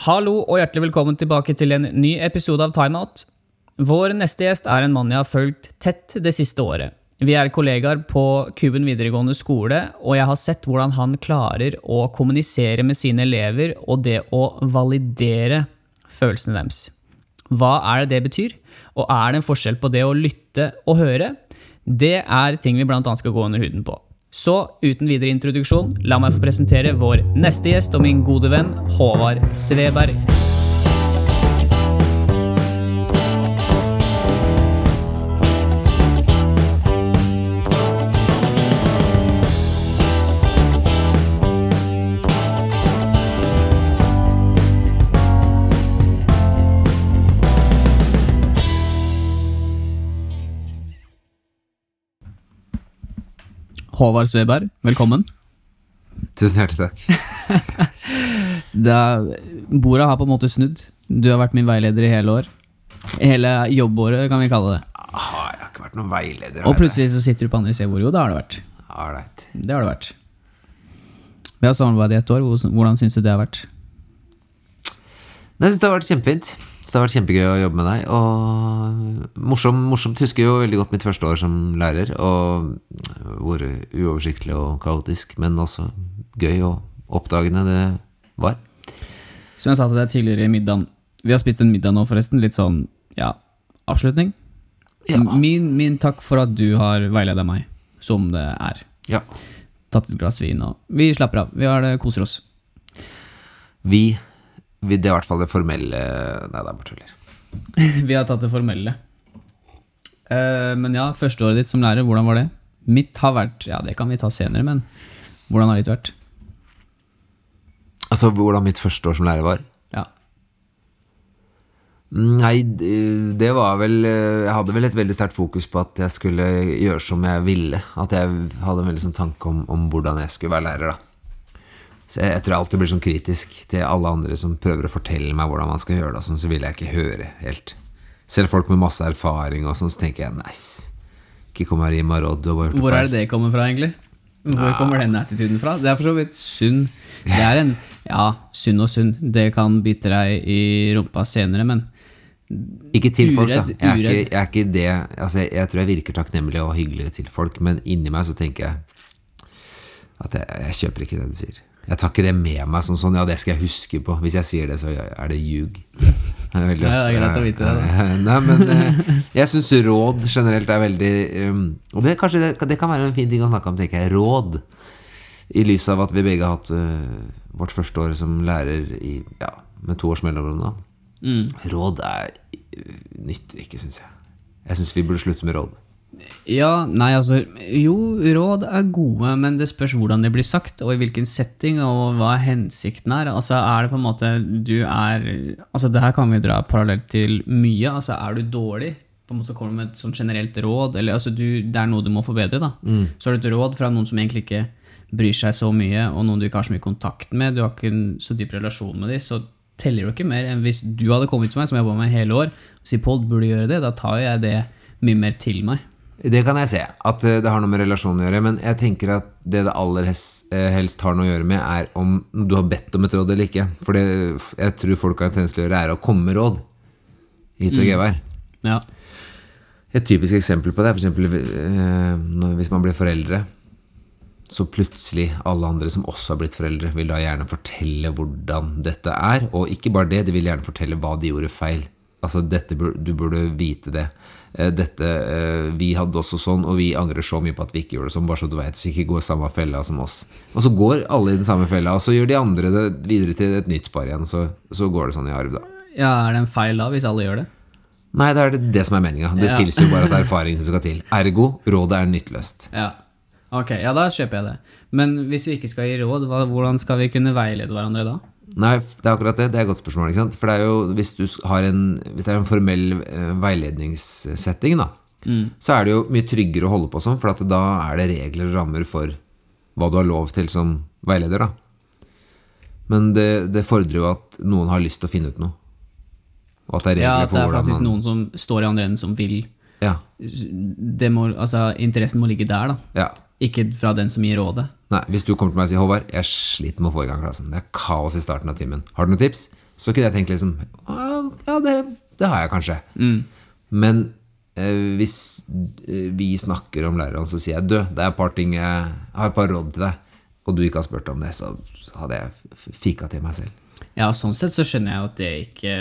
Hallo og hjertelig velkommen tilbake til en ny episode av Timeout. Vår neste gjest er en mann jeg har fulgt tett det siste året. Vi er kollegaer på Kuben videregående skole, og jeg har sett hvordan han klarer å kommunisere med sine elever og det å validere følelsene deres. Hva er det det betyr, og er det en forskjell på det å lytte og høre? Det er ting vi annet skal gå under huden på. Så uten videre introduksjon, la meg få presentere vår neste gjest og min gode venn Håvard Sveberg. Håvard Sveberg, velkommen. Tusen hjertelig takk. Det bordet har på en måte snudd. Du har vært min veileder i hele år. Hele jobbåret, kan vi kalle det. Ah, jeg har ikke vært noen veileder. Og plutselig så sitter du på andre siden bordet. Jo, det har det vært. Alright. Det har det vært. Vi har samarbeidet i ett år. Hvordan syns du det har vært? Jeg syns det har vært kjempefint. Så det har vært kjempegøy å jobbe med deg. Og morsom, morsomt. Husker jo veldig godt mitt første år som lærer. Og hvor uoversiktlig og kaotisk, men også gøy og oppdagende det var. Som jeg sa til deg tidligere i middagen Vi har spist en middag nå, forresten. Litt sånn, ja, avslutning. Ja. Min, min takk for at du har veileda meg, som det er. Ja. Tatt et glass vin, og vi slapper av. Vi har det, koser oss. Vi, vi Det er i hvert fall det formelle Nei, det er bare tuller. Vi har tatt det formelle. Eh, men ja, førsteåret ditt som lærer, hvordan var det? Mitt har vært Ja, det kan vi ta senere, men hvordan har ditt vært? Altså hvordan mitt første år som lærer var. Ja. Nei, det var vel eh, Jeg hadde vel et veldig sterkt fokus på at jeg skulle gjøre som jeg ville. At jeg hadde en veldig sånn tanke om, om hvordan jeg skulle være lærer, da. Så jeg, jeg tror jeg alltid blir sånn kritisk til alle andre som prøver å fortelle meg hvordan man skal gjøre det, og sånn, så vil jeg ikke høre helt. Selv folk med masse erfaring og sånn, så tenker jeg nice. Ikke kom her og gi meg råd. Du har bare gjort Hvor er det det kommer fra, egentlig? Hvor kommer den attituden fra? Det er for så vidt sunn. Det er en Ja, sunn og sunn. Det kan bite deg i rumpa senere, men Ikke til folk, da. Jeg er, ikke, jeg er ikke det altså, jeg, jeg tror jeg virker takknemlig og hyggelig til folk, men inni meg så tenker jeg at jeg, jeg kjøper ikke det du sier. Jeg tar ikke det med meg som sånn Ja, det skal jeg huske på. Hvis jeg sier det, så er det ljug. Det er veldig Ja, det er greit å vite det, Nei, men eh, jeg syns råd generelt er veldig um, Og det, kanskje det, det kan være en fin ting å snakke om, tenker jeg. Råd. I lys av at vi begge har hatt uh, vårt første år som lærer i, ja, med to års mellomrom. mm. Råd er nytter ikke, syns jeg. Jeg syns vi burde slutte med råd. Ja, nei, altså Jo, råd er gode, men det spørs hvordan det blir sagt, og i hvilken setting, og hva hensikten er. Altså, er det på en måte du er Altså, det her kan vi dra parallelt til mye. Altså, er du dårlig, på en måte kommer du med et sånn generelt råd, eller altså, du, det er noe du må forbedre, da. Så har du et råd fra noen som egentlig ikke bryr seg så mye, og noen du ikke har så mye kontakt med, du har ikke en så dyp relasjon med dem, så teller du ikke mer enn hvis du hadde kommet til meg, som jeg jobba med hele år, og sier Pål, burde gjøre det? Da tar jeg det mye mer til meg. Det kan jeg se, at eh, det har noe med relasjonen å gjøre. Men jeg tenker at det det aller helst, eh, har noe å gjøre med, er om du har bedt om et råd eller ikke. For det jeg tror folk har en tendens til å gjøre, er å komme med råd. Hit og gevær. Ja. Et typisk eksempel på det er eksempel eh, hvis man blir foreldre. Så plutselig alle andre som også har blitt foreldre, vil da gjerne fortelle hvordan dette er. Og ikke bare det, de vil gjerne fortelle hva de gjorde feil. Altså, dette, du burde vite det. Eh, Dette, eh, vi hadde også sånn, og vi angrer så mye på at vi ikke gjorde det sånn, bare så du vet, så ikke gå i samme fella som oss. Og så går alle i den samme fella, og så gjør de andre det videre til et nytt par igjen, så, så går det sånn i arv, da. ja, er det en feil da, hvis alle gjør det? Nei, det er det, det som er meninga. Det Ja. tilsier bare at det er erfaring som skal til. Ergo, rådet er nytteløst. Ja. Ok, ja, da kjøper jeg det. Men hvis vi ikke skal gi råd, hvordan skal vi kunne veilede hverandre da? Nei, det er akkurat det. Det er et godt spørsmål. ikke sant? For det er jo, hvis, du har en, hvis det er en formell eh, veiledningssetting, da, så er det jo mye tryggere å holde på sånn, for at da er det regler og rammer for hva du har lov til som veileder. da. Men det, det fordrer jo at noen har lyst til å finne ut noe. Og at det er Ja, regler at det er faktisk man noen som står i andre enden som vil. Ja. Det må, altså, interessen må ligge der, da. ja. Ikke fra den som gir rådet. Nei, Hvis du kommer til meg og sier Håvard, jeg sliter med å få i gang klassen. Det er kaos i starten av timen. Har du noen tips? Så kunne jeg tenkt liksom «Ah, Ja, det, det har jeg kanskje. Men eh, hvis eh, vi snakker om læreren, så sier jeg Du, det er et par ting jeg har et par råd til deg, og du ikke har spurt om det, så hadde jeg fika til meg selv. Ja, sånn sett så skjønner jeg jo at det ikke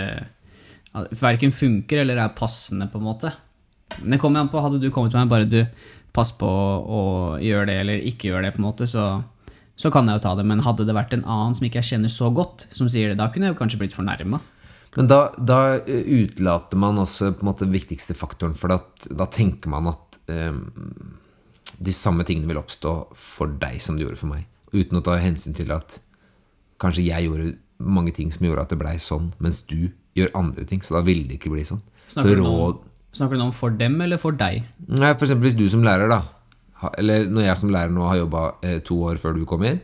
Verken funker eller er passende, på en måte. Men det kommer an på, hadde du kommet til meg bare du pass på å gjøre det eller ikke gjøre det, på en måte, så, så kan jeg jo ta det. Men hadde det vært en annen som ikke jeg kjenner så godt, som sier det, da kunne jeg jo kanskje blitt fornærma. Men da, da eh, utelater man også på en måte den viktigste faktoren, for at, da tenker man at eh, de samme tingene vil oppstå for deg som det gjorde for meg. Uten å ta hensyn til at kanskje jeg gjorde mange ting som gjorde at det blei sånn, mens du gjør andre ting, så da ville det ikke bli sånn. Så Snakker så råd snakker du nå om for dem eller for deg? Nei, eksempel hvis du som lærer, da, eller når jeg som lærer nå har jobba eh, to år før du kom inn,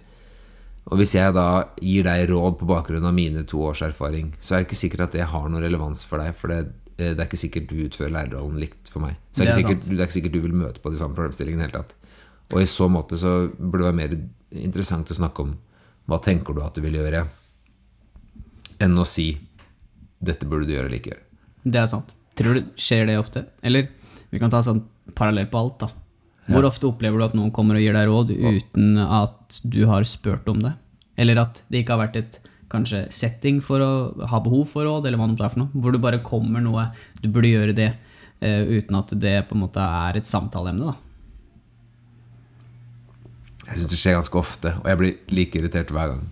og hvis jeg da gir deg råd på bakgrunn av mine to års erfaring, så er det ikke sikkert at det har noen relevans for deg, for det, eh, det er ikke sikkert du utfører lærerrollen likt for meg. Så det er, Det er sikkert, det er ikke sikkert du vil møte på de samme problemstillingene i det hele tatt. Og i så måte så burde det være mer interessant å snakke om hva tenker du at du vil gjøre, enn å si dette burde du gjøre eller ikke gjøre. Det er sant. Tror du skjer det ofte? Eller vi kan ta sånn parallell på alt, da. Hvor ofte opplever du at noen kommer og gir deg råd uten at du har spurt om det? Eller at det ikke har vært et kanskje setting for å ha behov for råd, eller hva det er for noe? Hvor du bare kommer noe Du burde gjøre det uh, uten at det på en måte er et samtaleemne, da. Jeg syns det skjer ganske ofte, og jeg blir like irritert hver gang.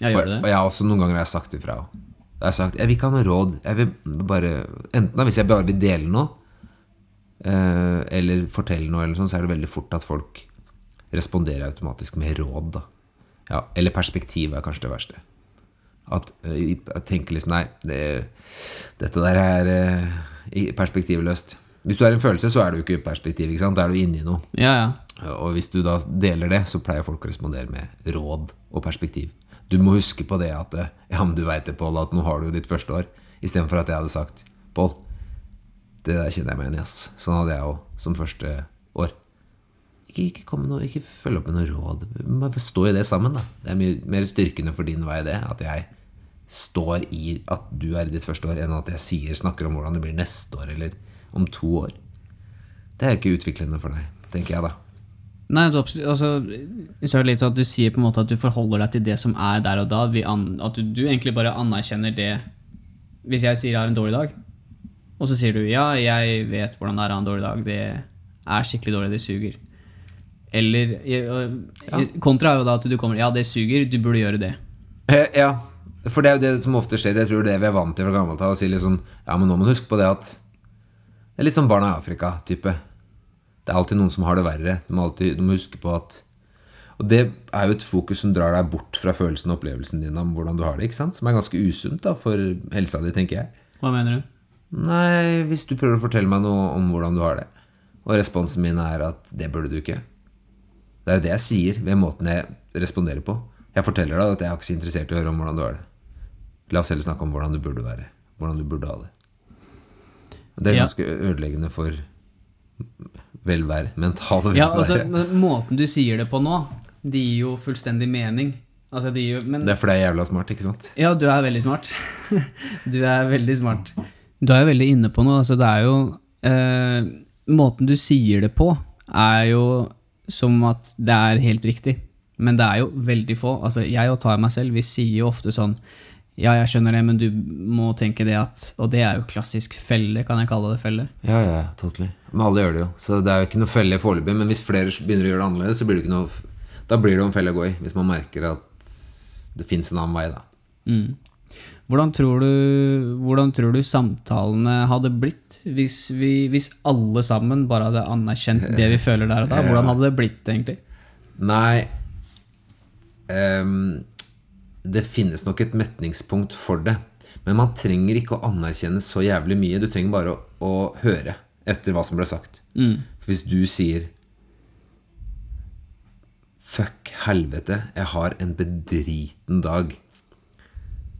Ja, gjør du og det? jeg har også noen ganger har sagt ifra. Jeg har sagt jeg vil ikke ha noe råd. Jeg vil bare Enten da, hvis jeg bare vil dele noe, eh, eller fortelle noe, eller sånn, så er det veldig fort at folk responderer automatisk med råd. da ja, Eller perspektiv er kanskje det verste. At eh, jeg tenker liksom Nei, det, dette der er eh, perspektivløst. Hvis du er en følelse, så er du ikke perspektiv. ikke sant? Da er du inni noe. Ja, ja. Og hvis du da deler det, så pleier folk å respondere med råd og perspektiv. Du må huske på det at eh, Ja, men du veit det, Pål, at nå har du jo ditt første år. Istedenfor at jeg hadde sagt Pål, det der kjenner jeg meg igjen i, ass. Sånn hadde jeg jo som første år. Ikke, ikke, kom noe, ikke følg opp med noe råd. Bare stå i det sammen, da. Det er mye mer styrkende for din vei, det. At jeg står i at du er i ditt første år, enn at jeg sier, snakker om hvordan det blir neste år, eller om to år. Det er ikke utviklende for deg, tenker jeg, da. Nei, du, altså, så er det litt sånn at du sier på en måte at du forholder deg til det som er der og da. Vi an, at du, du egentlig bare anerkjenner det Hvis jeg sier jeg har en dårlig dag, og så sier du ja, jeg vet hvordan det er å ha en dårlig dag, det er skikkelig dårlig, det suger. Eller ja. Kontra er jo da at du kommer Ja, det suger, du burde gjøre det. Eh, Ja, for det er jo det som ofte skjer. Jeg tror det vi er vant til fra gammelt av. Å si liksom Ja, men nå må du huske på det at Det er litt sånn barna i Afrika-type. Det er alltid noen som har det verre. Du må, alltid, du må huske på at Og det er jo et fokus som drar deg bort fra følelsen og opplevelsen din om hvordan du har det. ikke sant? Som er ganske usunt da for helsa di, tenker jeg. Hva mener du? Nei, hvis du prøver å fortelle meg noe om hvordan du har det, og responsen min er at det burde du ikke. Det er jo det jeg sier ved måten jeg responderer på. Jeg forteller deg at jeg er ikke så interessert i å høre om hvordan du har det. La oss heller snakke om hvordan du burde være. Hvordan du burde ha det. Det er ganske ødeleggende for velvære. Mental velvære. Ja, altså, men Måten du sier det på nå, det gir jo fullstendig mening. Altså, det gir jo, men det er fordi jeg er jævla smart, ikke sant? Ja, du er veldig smart. du er veldig smart. Du er jo veldig inne på noe. Altså, det er jo eh, Måten du sier det på, er jo som at det er helt riktig. Men det er jo veldig få. Altså, jeg og tar meg selv, vi sier jo ofte sånn Ja, jeg skjønner det, men du må tenke det at Og det er jo klassisk felle, kan jeg kalle det felle. Ja, ja, totally. Men alle gjør det jo. Så det er jo ikke noe felle foreløpig. Men hvis flere begynner å gjøre det annerledes, så blir det ikke noe Da blir det jo en felle å gå i. Hvis man merker at det fins en annen vei, da. Mm. Hvordan tror, du, hvordan tror du samtalene hadde blitt hvis, vi, hvis alle sammen bare hadde anerkjent det vi føler der og da? Hvordan hadde det blitt, egentlig? Nei um, Det finnes nok et metningspunkt for det. Men man trenger ikke å anerkjenne så jævlig mye. Du trenger bare å, å høre etter hva som ble sagt. For Hvis du sier Fuck helvete, jeg har en bedriten dag.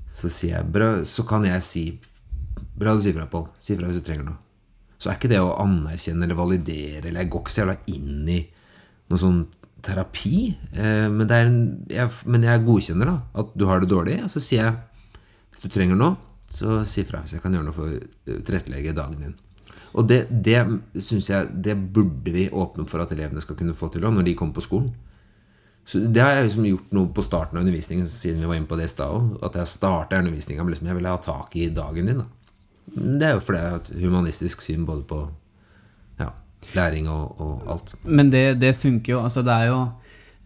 Så sier jeg bra, Så kan jeg si Bra du sier fra, Pål. Si fra hvis du trenger noe. Så er ikke det å anerkjenne eller validere eller Jeg går ikke så jævla inn i noe sånn terapi. Eh, men, det en, jeg, men jeg godkjenner da at du har det dårlig. Og så sier jeg Hvis du trenger noe, så si fra hvis jeg kan gjøre noe for å tilrettelegge dagen din. Og det, det synes jeg Det burde vi åpne for at elevene skal kunne få til òg, når de kommer på skolen. Så Det har jeg liksom gjort noe på starten av undervisningen, siden vi var inne på det i stad òg. At jeg starta undervisninga med liksom, jeg ville ha tak i dagen din. da Det er jo fordi jeg har et humanistisk syn både på ja, læring og, og alt. Men det, det funker jo. Altså, det er jo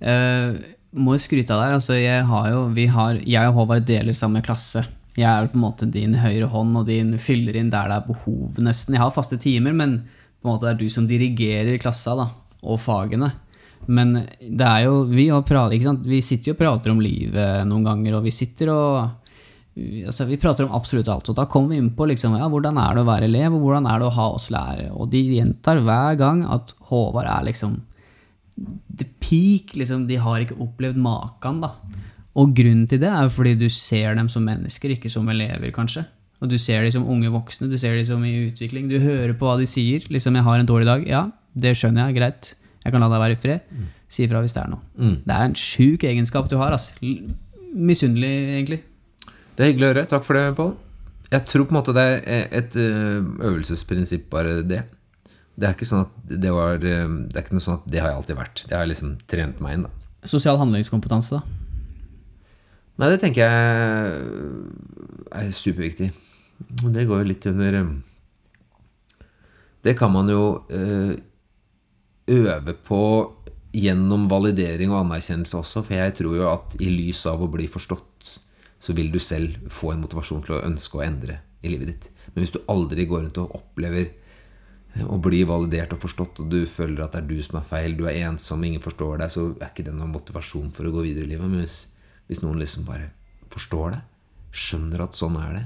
eh, Må jo skryte av deg. Altså, jeg har jo vi har, Jeg og Håvard deler samme klasse. Jeg er på en måte din høyre hånd, og din fyller inn der det er behov, nesten. Jeg har faste timer, men på en måte det er du som dirigerer klassa, da, og fagene. Men det er jo Vi, prater, vi sitter jo og prater om livet noen ganger, og vi sitter og altså, Vi prater om absolutt alt. Og da kommer vi inn på liksom, ja, hvordan er det å være elev, og hvordan er det å ha oss lærere. Og de gjentar hver gang at Håvard er liksom the peak. Liksom, de har ikke opplevd maken, da. Og grunnen til det er fordi du ser dem som mennesker, ikke som elever, kanskje. Og du ser dem som unge voksne, du ser dem som i utvikling. Du hører på hva de sier. Liksom 'Jeg har en dårlig dag'. Ja, det skjønner jeg. Greit. Jeg kan la deg være i fred. Si ifra hvis det er noe. Mm. Det er en sjuk egenskap du har. Altså. Misunnelig, egentlig. Det er hyggelig å høre. Takk for det, Pål. Jeg tror på en måte det er et øvelsesprinsipp, bare det. Det er ikke sånn at det var Det er ikke noe sånn at det har jeg alltid vært. Det har jeg liksom trent meg inn, da. Sosial handlingskompetanse, da? Nei, det tenker jeg er superviktig. Det går jo litt under Det kan man jo øve på gjennom validering og anerkjennelse også, for jeg tror jo at i lys av å bli forstått, så vil du selv få en motivasjon til å ønske å endre i livet ditt. Men hvis du aldri går rundt og opplever å bli validert og forstått, og du føler at det er du som er feil, du er ensom, ingen forstår deg, så er ikke det noen motivasjon for å gå videre i livet. Men hvis hvis noen liksom bare forstår det, skjønner at sånn er det,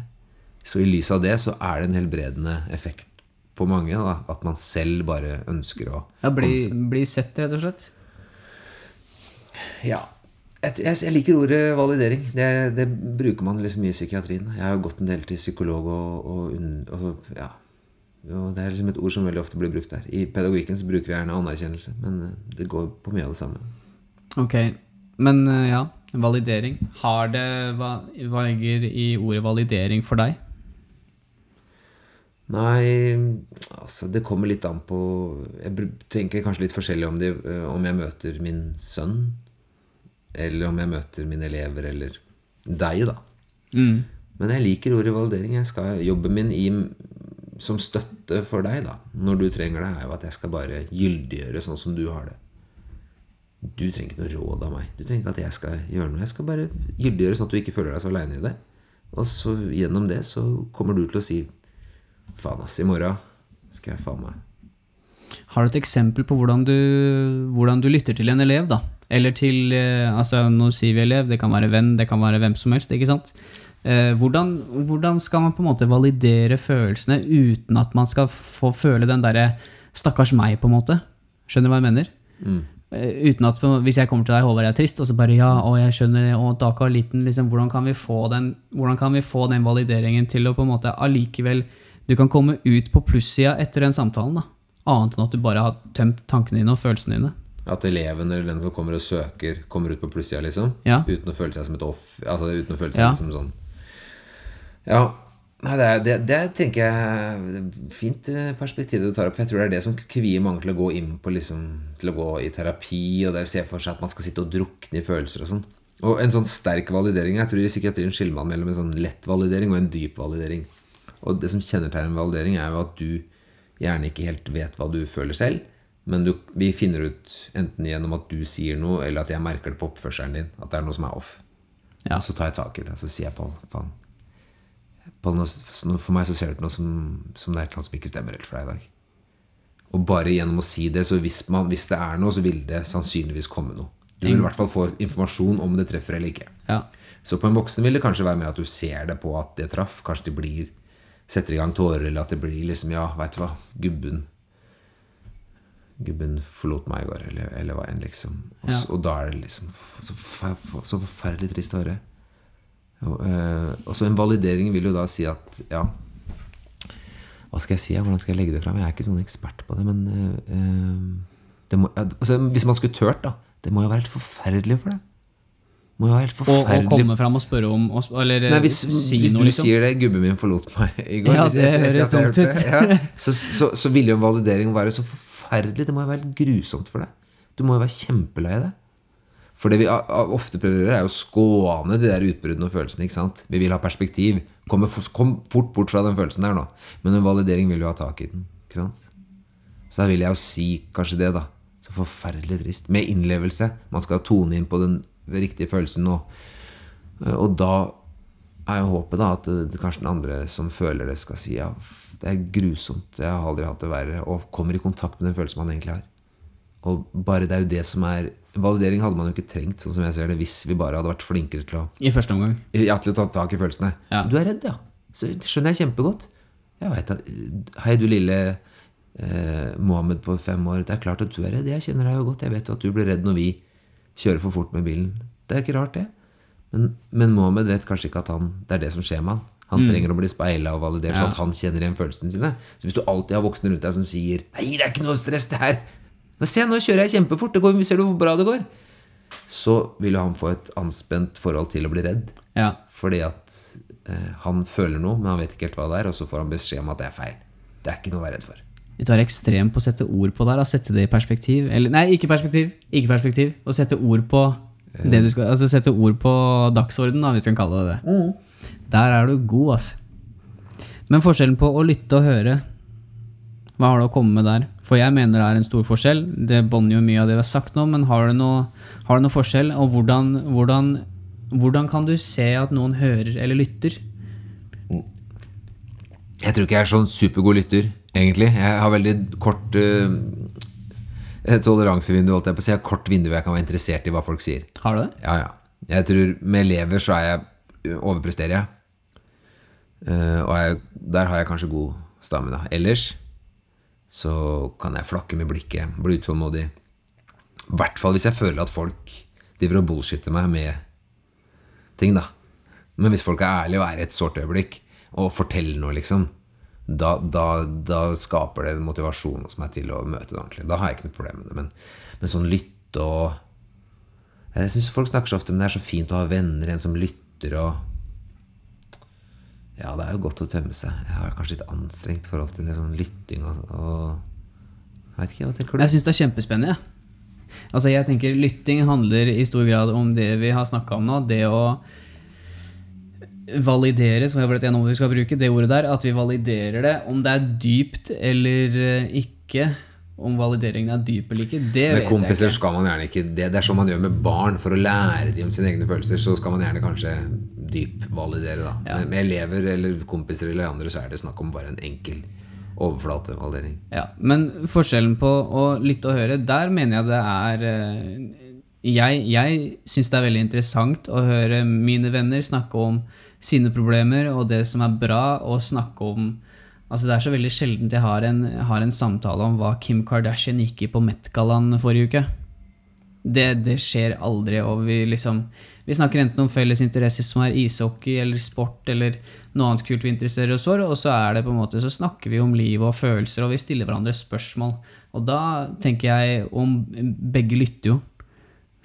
så i lys av det så er det en helbredende effekt på mange. Da, at man selv bare ønsker å Ja, Bli, bli sett, rett og slett? Ja. Jeg, jeg liker ordet validering. Det, det, bruker man liksom mye i psykiatrien. Jeg har jo gått en del til psykolog og, og, og ja. Og det er liksom et ord som veldig ofte blir brukt der. I pedagogikken så bruker vi gjerne anerkjennelse, men det går på mye av det samme. Ok, men ja Validering. Har det, hva, ligger i ordet validering for deg? Nei, altså det kommer litt an på Jeg tenker kanskje litt forskjellig om, det, om jeg møter min sønn, eller om jeg møter mine elever, eller deg, da. Mm. Men jeg liker ordet validering. Jeg skal Jobben min i, som støtte for deg, da, når du trenger det, er jo at jeg skal bare gyldiggjøre sånn som du har det. Du trenger ikke noe råd av meg. Du trenger ikke at jeg skal gjøre noe. Jeg skal bare gyldiggjøre sånn at du ikke føler deg så aleine i det. Og så gjennom det så kommer du til å si Faen, ass, i morgen skal jeg faen meg Har du et eksempel på hvordan du, hvordan du lytter til en elev, da? Eller til eh, Altså, nå sier vi elev, det kan være venn, det kan være hvem som helst, ikke sant? Eh, hvordan, hvordan, skal man på en måte validere følelsene uten at man skal få føle den derre stakkars meg, på en måte? Skjønner du hva jeg mener? Mm. Eh, uten at Hvis jeg kommer til deg, Håvard, jeg er trist, og så bare ja, og jeg skjønner, og Daka er liten, liksom, hvordan, kan vi få den, hvordan kan vi få den valideringen til å på en måte allikevel Du kan komme ut på plussida etter den samtalen, da. Annet enn at du bare har tømt tankene dine og følelsene dine. At eleven eller den som kommer og søker, kommer ut på plussida, liksom? Ja. Uten å føle seg som et off Altså uten å føle seg ja. som sånn Ja. Nei, det, det, det, tenker jeg fint eh, perspektiv du tar opp. Jeg tror det er det som kvier mange til å gå inn på liksom, Til å gå i terapi og der se for seg at man skal sitte og drukne i følelser og sånn. Og en sånn sterk validering Jeg tror i psykiatrien skiller man mellom en sånn lett validering og en dyp validering. Og det som kjennetegner validering, er jo at du gjerne ikke helt vet hva du føler selv. Men du, vi finner ut enten gjennom at du sier noe, eller at jeg merker det på oppførselen din. At det er noe som er off. Ja. Så tar jeg tak i det. Så sier jeg på faen for meg så ser det ut noe som, som det er noe som ikke stemmer helt for deg i dag. Og bare gjennom å si det, så hvis, man, hvis det er noe, så vil det sannsynligvis komme noe. Du vil i hvert fall få informasjon om det treffer eller ikke. Ja. Så på en voksen vil det kanskje være mer at du ser det på at det traff. Kanskje de blir setter i gang tårer, eller at det blir liksom Ja, veit du hva, gubben Gubben forlot meg i går, eller, eller hva enn, liksom. Og, ja. og, da er det liksom så, så forferdelig trist å høre. Og, øh, så en validering vil jo da si at ja Hva skal jeg si? Hvordan skal jeg legge det fram? Jeg er ikke sånn ekspert på det, men øh, det må, altså, Hvis man skulle turt, da Det må jo være helt forferdelig for deg. Må jo være helt Og, og forferdelig komme fram og spørre om og, sp- Eller Nei, hvis, si hvis noe, du liksom. sier det 'gubben min forlot meg i går' Ja, det høres dumt ut. ja, så, så, så vil jo en validering være så forferdelig. Det må jo være helt grusomt for deg. Du må jo være kjempelei deg. For det vi ofte prøver å gjøre, er å skåne de der utbruddene og følelsene. ikke sant? Vi vil ha perspektiv. Kom, fort bort fra den følelsen der nå. Men en validering vil jo ha tak i den. ikke sant? Så da vil jeg jo si kanskje det, da. Så forferdelig trist. Med innlevelse. Man skal tone inn på den riktige følelsen. Og, og da er jo håpet da at det, kanskje den andre som føler det, skal si ja, det er grusomt, jeg har aldri hatt det verre. Og kommer i kontakt med den følelsen man egentlig har. Og bare det er jo det som er Validering hadde man jo ikke trengt, sånn som jeg ser det, hvis vi bare hadde vært flinkere til å I første omgang. ja, til å ta tak i følelsene. Ja. Du er redd, ja. Så det skjønner jeg kjempegodt. Jeg vet at, Hei, du lille eh, Mohammed på fem år. Det er klart at du er redd. Jeg kjenner deg jo godt. Jeg vet jo at du blir redd når vi kjører for fort med bilen. Det er ikke rart, det. Men, men Mohammed vet kanskje ikke at han, det er det som skjer med han. Han trenger å bli speila og validert, Ja. sånn at han kjenner igjen følelsene sine. Så hvis du alltid har voksne rundt deg som sier 'Nei, det er ikke noe stress, det her'. Men se, nå kjører jeg kjempefort. Det går, ser du hvor bra det går? Så vil jo han få et anspent forhold til å bli redd. Ja. Fordi at eh, han føler noe, men han vet ikke helt hva det er, og så får han beskjed om at det er feil. Det er ikke noe å være redd for. Du tar ekstremt på å sette ord på det da. Sette det i perspektiv. Eller, nei, ikke perspektiv. Ikke perspektiv. Å sette ord på det du skal Altså sette ord på dagsorden, da, hvis vi kan kalle det det. Der er du god, altså. Men forskjellen på å lytte og høre, hva har du å komme med der? For jeg mener det er en stor forskjell. Det bånder jo mye av det vi har sagt nå, men har det noe, har det noe forskjell? Og hvordan, hvordan, hvordan kan du se at noen hører eller lytter? Jeg tror ikke jeg er sånn supergod lytter, egentlig. Jeg har veldig kort uh, toleransevindu, holdt jeg på å si. Jeg har kort vindu jeg kan være interessert i hva folk sier. Har du det? Ja, ja. Jeg tror med elever så er jeg overpresterer jeg. Uh, og jeg, der har jeg kanskje god stamina. Ellers så kan jeg flakke med blikket, bli utålmodig. I hvert fall hvis jeg føler at folk driver og bullshitter meg med ting, da. Men hvis folk er ærlige og er i et sårt øyeblikk og forteller noe, liksom, da, da, da skaper det motivasjon hos meg til å møte det ordentlig. Da har jeg ikke noe problem med det. Men, men sånn lytte og Jeg syns folk snakker så ofte om det er så fint å ha venner, en som lytter og Ja, det er jo godt å tømme seg. Jeg har kanskje litt anstrengt forhold til det sånn lytting og, og Jeg vet ikke, hva tenker du? Jeg syns det er kjempespennende. jeg. Altså jeg tenker Lytting handler i stor grad om det vi har snakka om nå. Det å validere, som jeg har blitt enige om vi skal bruke, det ordet der. At vi validerer det. Om det er dypt eller eh, ikke, om valideringen er dyp eller ikke, det Med vet jeg kompiser ikke. skal man gjerne ikke det. Det er sånn man gjør med barn. For å lære dem om sine egne følelser, så skal man gjerne kanskje dypvalidere. da. Ja. Med, med elever eller kompiser eller andre så er det snakk om bare en enkel overflatevalidering. Ja, men forskjellen på å lytte og høre, der mener jeg det er eh, Jeg, jeg syns det er veldig interessant å høre mine venner snakke om sine problemer og det som er bra, og snakke om Altså Det er så veldig sjeldent jeg har en, har en samtale om hva Kim Kardashian gikk i på Met-gallaen forrige uke. Det, det skjer aldri, og vi liksom Vi snakker enten om felles interesser som er ishockey eller sport eller noe annet kult vi interesserer oss for, og så er det på en måte Så snakker vi om liv og følelser, og vi stiller hverandre spørsmål. Og da tenker jeg om Begge lytter jo.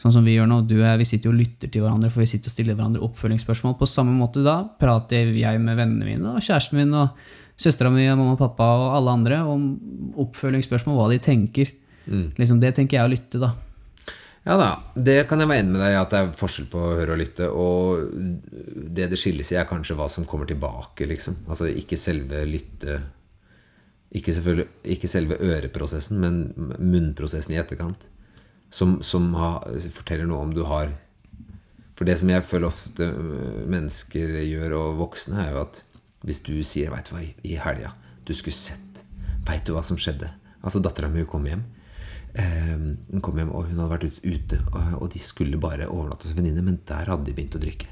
Sånn som vi gjør nå. Du og jeg, vi sitter jo og lytter til hverandre, for vi sitter og stiller hverandre oppfølgingsspørsmål. På samme måte da prater jeg med vennene mine og kjæresten min og søstera mi og mamma og pappa og alle andre om oppfølgingsspørsmål, hva de tenker. Liksom Det tenker jeg å lytte, da. Ja da, det kan jeg være enig med deg i at det er forskjell på å høre og lytte. Og det det skilles i, er kanskje hva som kommer tilbake, liksom. Altså ikke selve lytte Ikke, ikke selve øreprosessen, men munnprosessen i etterkant. Som, som ha, forteller noe om du har For det som jeg føler ofte mennesker gjør, og voksne, er jo at hvis du sier 'Veit du hva, i- helga Du skulle sett. Veit du hva som skjedde?' Altså, dattera mi kom hjem. Eh, hun kom hjem, og hun hadde vært ute, og, og de skulle bare overnatte hos en venninne, men der hadde de begynt å drikke.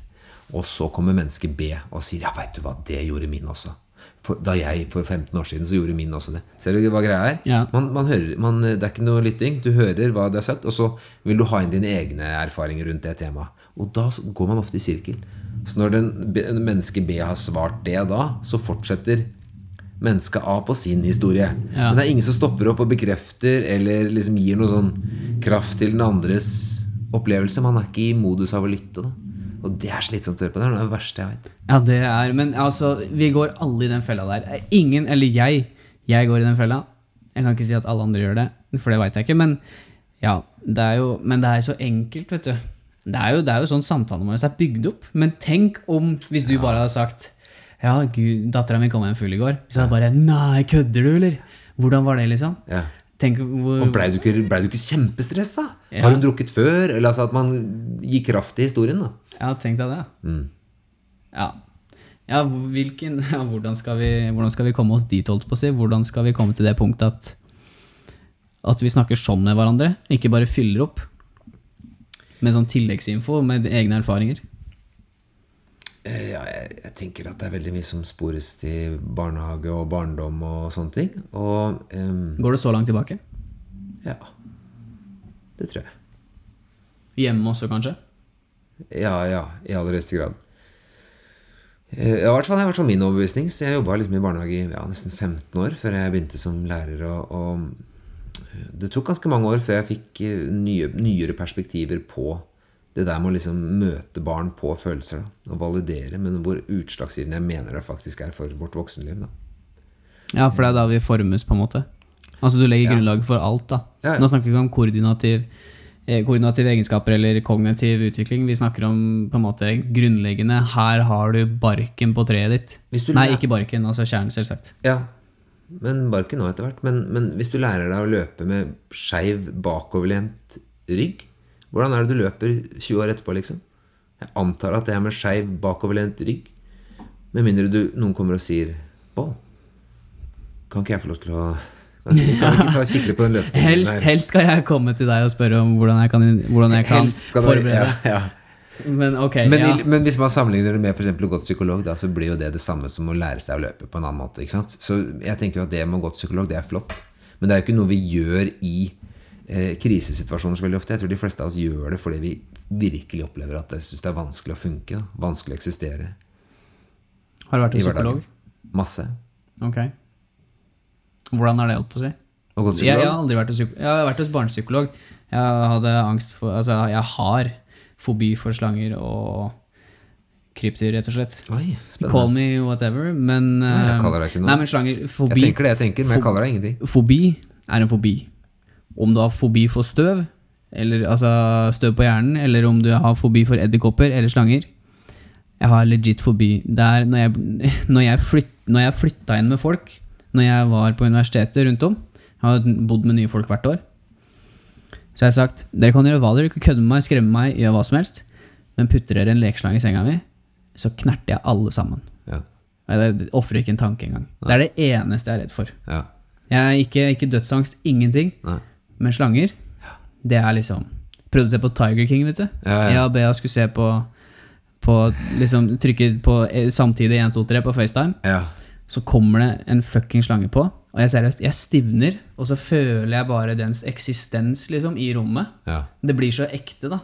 Og så kommer menneske B og sier 'ja, veit du hva, det gjorde min også'. For, da jeg for 15 år siden, så gjorde min også det. Ser du hva greia er? Ja. Man, man hører, man, det er ikke noe lytting. Du hører hva det er sagt, og så vil du ha inn dine egne erfaringer rundt det temaet. Og da går man ofte i sirkel. Så når den, menneske B har svart det da, så fortsetter menneske A på sin historie. Ja. Men det er ingen som stopper opp og bekrefter eller liksom gir noe sånn kraft til den andres opplevelse. Man er ikke i modus av å lytte. Da. Og det er slitsomt å høre på. Det er det verste jeg vet. Ja, det er Men altså, vi går alle i den fella der. Ingen, eller jeg, jeg går i den fella. Jeg kan ikke si at alle andre gjør det, for det veit jeg ikke. Men ja, det er jo Men det er så enkelt, vet du. Det er jo, det er jo sånn samtalen vår er bygd opp. Men tenk om hvis du bare hadde sagt Ja, gud, dattera mi kom hjem full i går. Så hadde jeg bare Nei, kødder du, eller? Hvordan var det, liksom? Ja. Tenk hvor Og blei du, ikke- ble du ikke kjempestressa? Ja. Har hun drukket før? Eller altså at man gir kraft i historien, da. Ja, tenk deg det. Mm. Ja. Ja, hvilken, ja hvordan, skal vi, hvordan skal vi komme oss dit, holdt på å si? Hvordan skal vi komme til det punktet at, at vi snakker sånn med hverandre? Ikke bare fyller opp med sånn tilleggsinfo med egne erfaringer? Eh, Ja, jeg, jeg tenker at det er veldig mye som spores til barnehage og barndom og sånne ting. Og um, Går det så langt tilbake? ja. Det tror jeg. Hjemme også, kanskje? Ja, ja, i aller høyeste grad. Eh, i hvert fall, det i hvert fall min overbevisning. Så jeg jobba liksom i barnehage i ja, nesten 15 år før jeg begynte som lærer. Og, og det tok ganske mange år før jeg fikk eh, nye, nyere perspektiver på det der med å liksom møte barn på følelser da, og validere, men hvor utslagsgivende jeg mener det faktisk er for vårt voksenliv. da. Ja, for det er da vi formes, på en måte. Altså du legger grunnlaget for alt, da. Ja, ja. Nå snakker vi ikke om koordinativ, eh, koordinative egenskaper eller kognitiv utvikling. Vi snakker om på en måte grunnleggende Her har du barken på treet ditt. Nei, ikke barken, altså kjernen, selvsagt. Ja, men bare ikke nå etter hvert. Men, men hvis du lærer deg å løpe med skeiv, bakoverlent rygg, hvordan er det du løper 20 år etterpå, liksom? Jeg antar at det er med skeiv, bakoverlent rygg. Med mindre du, noen kommer og sier Bål, kan ikke jeg få lov til å Kan ikke, kan ikke ta og på den løpestilen Helst, helst skal jeg komme til deg og spørre om hvordan jeg kan, hvordan jeg kan forberede. Ja, ja. Men okay, Men, ja. men hvis man sammenligner det med eksempel å gå til psykolog, da, så blir jo det det samme som å lære seg å løpe på en annen måte. ikke sant? Så jeg tenker jo at det med å gå til psykolog, det er flott. Men det er jo ikke noe vi gjør i eh, krisesituasjoner så veldig ofte. Jeg tror de fleste av oss gjør det fordi vi virkelig opplever at jeg syns det er vanskelig å funke. Da. Vanskelig å eksistere Har du vært hos psykolog? Masse. Ok. Hvordan har det holdt på å si? Og gå til Jeg, jeg har aldri vært hos, jeg har vært hos barnepsykolog. Jeg hadde angst for Altså, jeg har fobi for slanger og krypdyr, rett og slett. Oi, Call me whatever, men Nei, jeg eh, kaller deg ikke noe. Nei, men slanger fobi, Jeg tenker det jeg tenker, men jeg kaller deg ingenting. fobi er en fobi. Om du har fobi for støv, eller altså støv på hjernen, eller om du har fobi for edderkopper eller slanger. Jeg har legit fobi. Det er når jeg, når jeg, flytt, når jeg flytta inn med folk, når jeg var på universitetet rundt om Jeg har bodd med nye folk hvert år. Så jeg har sagt dere kan gjøre hva dere vil, kødde med meg, skremme meg, gjøre hva som helst, men putter dere en lekeslange i senga mi, så knerter jeg alle sammen. Ja. Jeg ofrer ikke en tanke engang. Det er det eneste jeg er redd for. ja. Jeg er ikke, ikke dødsangst, ingenting. Nei. Men slanger, det er liksom Prøvde å se på Tiger King, vet du. Ja, ja. Jeg og Bea skulle se på, på liksom Trykke på eh, samtidig 1, 2, 3 på FaceTime. ja. Så kommer det en fucking slange på, og jeg seriøst, jeg stivner. Og så føler jeg bare dens eksistens liksom i rommet. ja. Det blir så ekte, da.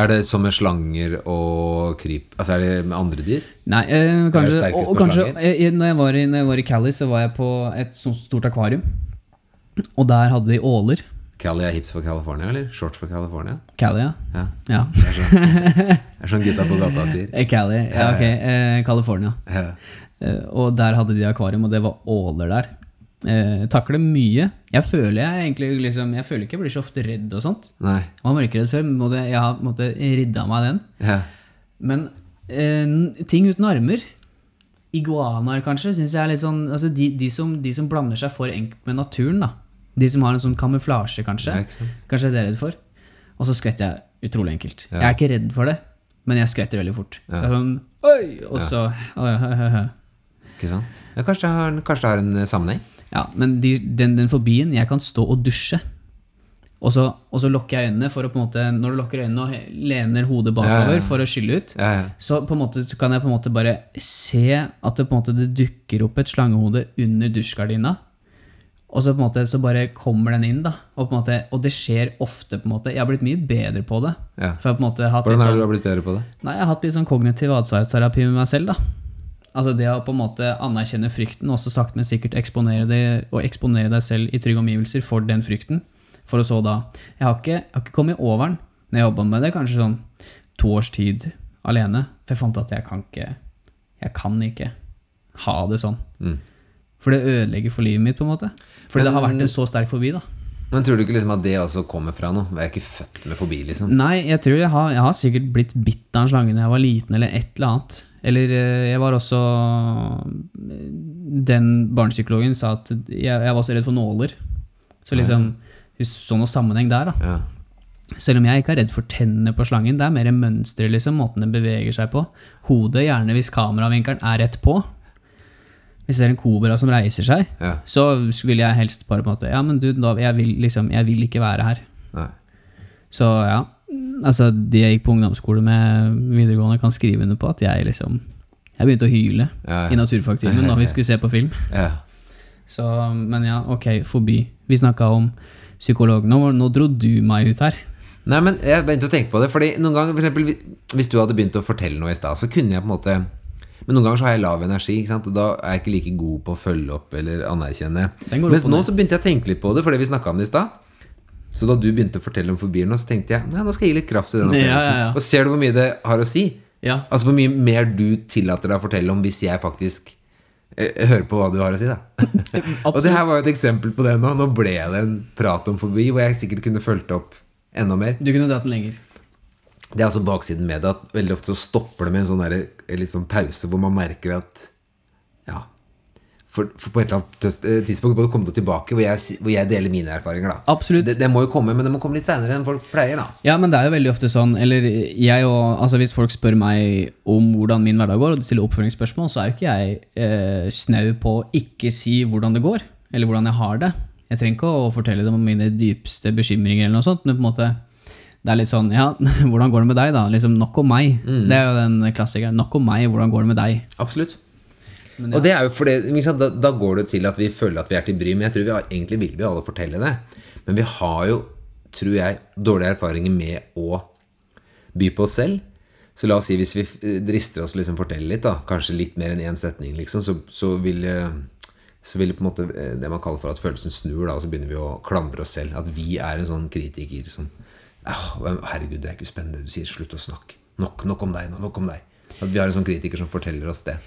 Er det som med slanger og kryp Altså er det med andre dyr? Nei, eh, kanskje, og, og kanskje eh, når, jeg var i, når jeg var i Cali, så var jeg på et sånt stort akvarium. Og der hadde de åler. Cali er hipt for California, eller? Short for California? Cali, ja. Ja. ja. Det er sånn, det er sånn gutta på gata sier. Eh, Cali, ja, ok. Eh, California. Ja. Eh, og der hadde de akvarium, og det var åler der. Eh, takler mye. Jeg føler jeg egentlig liksom, Jeg føler ikke jeg blir så ofte redd og sånt. Nei. Jeg var mørkeredd før, men jeg har på en måte ridda meg den. Ja. Men eh, ting uten armer Iguanaer, kanskje, syns jeg er litt sånn altså de, de, som, de som blander seg for enkelt med naturen, da. De som har en sånn kamuflasje, kanskje. Ja. Kanskje det er jeg redd for. Og så skvetter jeg utrolig enkelt. Ja. Jeg er ikke redd for det, men jeg skvetter veldig fort. Ja. Sånn Oi! Og så hø. Ikke sant? Ja, kanskje, det har, kanskje det har en eh, sammenheng? Ja, men de, den, den fobien Jeg kan stå og dusje. Og så, og så lukker jeg øynene for å på en måte Når du lukker øynene og lener hodet bakover Ja, ja. for å skylle ut, Ja, ja. så på en måte så kan jeg på en måte bare se at det på en måte det dukker opp et slangehode under dusjgardina. Og så på en måte så bare kommer den inn, da. Og, på en måte, og det skjer ofte, på en måte. Jeg har blitt mye bedre på det. Ja. Har på Hvordan sånn, du blitt bedre på det? Nei, jeg har hatt litt sånn kognitiv atferdsterapi med meg selv, da. Altså det å på en måte anerkjenne frykten, og også sakte, men sikkert eksponere det, og eksponere deg selv i trygge omgivelser for den frykten. For å så da Jeg har ikke, jeg har ikke kommet over den. Når jeg jobba med det, kanskje sånn to års tid alene. For jeg fant at jeg kan ikke Jeg kan ikke ha det sånn. Mm. For det ødelegger for livet mitt, på en måte. Fordi det har vært en så sterk fobi, da. Men tror du ikke liksom at det også kommer fra noe? Jeg er ikke født med fobi, liksom. Nei, jeg tror jeg har, jeg har sikkert blitt bitt av en slange da jeg var liten, eller et eller annet. Eller eh, jeg var også Den barnepsykologen sa at jeg, jeg var så redd for nåler. Så liksom Hun så noe sammenheng der, da. Ja. Selv om jeg ikke er redd for tennene på slangen. Det er mer mønsteret, liksom, måten den beveger seg på. Hodet, gjerne hvis kameravinkelen er rett på. Hvis det er en kobra som reiser seg, ja. så vil jeg helst bare på en måte Ja, men du, da, jeg, vil, liksom, jeg vil ikke være her. Nei. Så ja. Altså, de jeg gikk på ungdomsskole med videregående, kan skrive under på at jeg liksom Jeg begynte å hyle Ja, i naturfagtimen da vi skulle se på film. ja. Så, men ja, ok, forbi. Vi snakka om psykolog. Nå, nå dro du meg ut her. Nei, men jeg begynte å tenke på det, fordi noen ganger, for eksempel, hvis du hadde begynt å fortelle noe i stad, så kunne jeg på en måte Men noen ganger så har jeg lav energi, ikke sant? og da er jeg ikke like god på å følge opp eller anerkjenne. Men Mens nå så begynte jeg å tenke litt på det, fordi vi snakka om det i stad. Så da du begynte å fortelle om fobier nå, så tenkte jeg nei, nå skal jeg gi litt kraft til den Ja, ja, opplevelsen. ja. Og ser du hvor mye det har å si? Ja. Altså hvor mye mer du tillater deg å fortelle om hvis jeg faktisk eh, hører på hva du har å si, da. og det her var jo et eksempel på det nå. Nå ble det en prat om forbi hvor jeg sikkert kunne fulgt opp enda mer. Du kunne dratt den lenger. Det er altså baksiden med det, at veldig ofte så stopper det med en sånn der, sånn pause hvor man merker at. For, for på et eller annet eh, tidspunkt må det komme tilbake hvor jeg, hvor jeg deler mine erfaringer. da Absolutt. det, det må jo komme, men det må komme litt seinere enn folk pleier. da Ja, men det er jo veldig ofte sånn, eller jeg og, altså hvis folk spør meg om hvordan min hverdag går, og stiller oppfølgingsspørsmål, så er jo ikke jeg eh, snau på å ikke si hvordan det går, eller hvordan jeg har det. Jeg trenger ikke å fortelle dem om mine dypeste bekymringer eller noe sånt, men på en måte, det er litt sånn, ja, hvordan går det med deg da? Liksom, nok om meg. Det er jo den klassikeren. Nok om meg, hvordan går det med deg? Absolutt. Men Og det er jo fordi, da, da går det til at vi føler at vi er til bry, men jeg tror vi har, egentlig vil vi alle fortelle det. Men vi har jo, tror jeg, dårlige erfaringer med å by på oss selv. Så la oss si hvis vi eh, drister oss til å liksom fortelle litt, da, kanskje litt mer enn én setning, liksom, så, så vil eh, så vil det på en måte eh, det man kaller for at følelsen snur, da, og så begynner vi å klandre oss selv. At vi er en sånn kritiker som «Ah, Herregud, det er ikke spennende du sier. Slutt å snakke. Nok, nok om deg nå. Nok om deg. At vi har en sånn kritiker som forteller oss det.